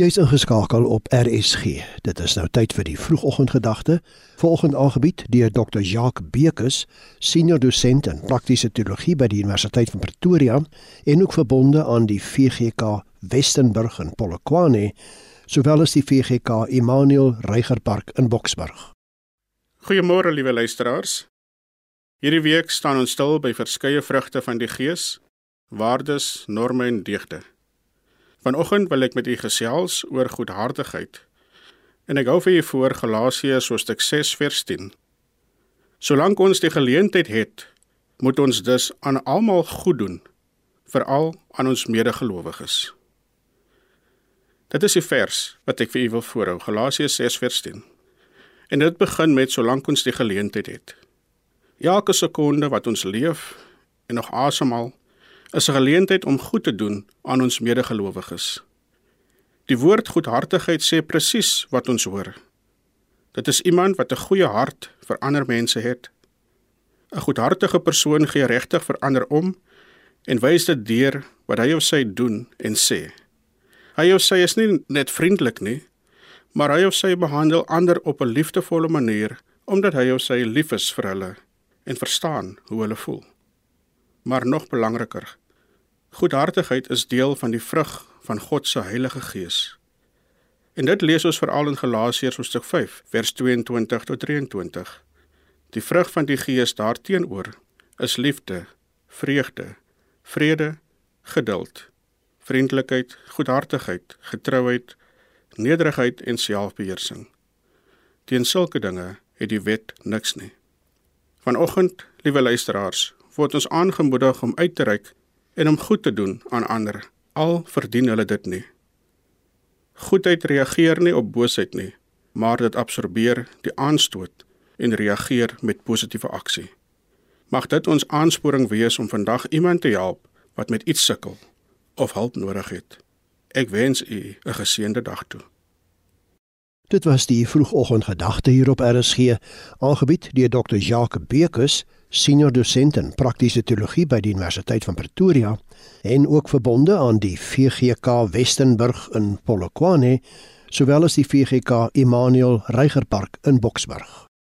Jy's ingeskakel op RSG. Dit is nou tyd vir die vroegoggendgedagte. Volgende aangebied deur Dr. Jacques Bekus, senior dosent in praktiese teologie by die Universiteit van Pretoria en ook verbonde aan die VGK Westenburg in Polokwane, sowel as die VGK Immanuel Reigerpark in Boksburg. Goeiemôre liewe luisteraars. Hierdie week staan ons stil by verskeie vrugte van die Gees, waardes, norme en deugde. Vanoggend wil ek met u gesels oor goedhartigheid. En ek hou vir u voor Galasiërs hoofstuk 6 vers 10. Solank ons die geleentheid het, moet ons dus aan almal goed doen, veral aan ons medegelowiges. Dit is die vers wat ek vir u wil voorhou, Galasiërs 6 vers 10. En dit begin met solank ons die geleentheid het. Elke sekonde wat ons leef en nog asemhaal, is 'n geleentheid om goed te doen aan ons medegelowiges. Die woord goedhartigheid sê presies wat ons hoor. Dit is iemand wat 'n goeie hart vir ander mense het. 'n Goedhartige persoon gee regtig vir ander om en wys dit deur wat hy of sy doen en sê. Hy of sy is nie net vriendelik nie, maar hy of sy behandel ander op 'n liefdevolle manier omdat hy of sy lief is vir hulle en verstaan hoe hulle voel. Maar nog belangriker, Goedhartigheid is deel van die vrug van God se Heilige Gees. En dit lees ons veral in Galasiërs hoofstuk 5 vers 22 tot 23. Die vrug van die Gees daarteenoor is liefde, vreugde, vrede, geduld, vriendelikheid, goedhartigheid, getrouheid, nederigheid en selfbeheersing. Teen sulke dinge het die wet niks nie. Vanoggend, liewe luisteraars, word ons aangemoedig om uit te reik en om goed te doen aan ander. Al verdien hulle dit nie. Goedheid reageer nie op boosheid nie, maar dit absorbeer die aanstoot en reageer met positiewe aksie. Mag dit ons aansporing wees om vandag iemand te help wat met iets sukkel of hulp nodig het. Ek wens u 'n geseënde dag toe. Dit was die vroegoggendgedagte hier op RSG, aangebied deur Dr. Jacques Bekus senior dosent in praktiese teologie by die Universiteit van Pretoria en ook verbonde aan die VGK Westenburg in Polokwane, sowel as die VGK Immanuel Reigerpark in Boksburg.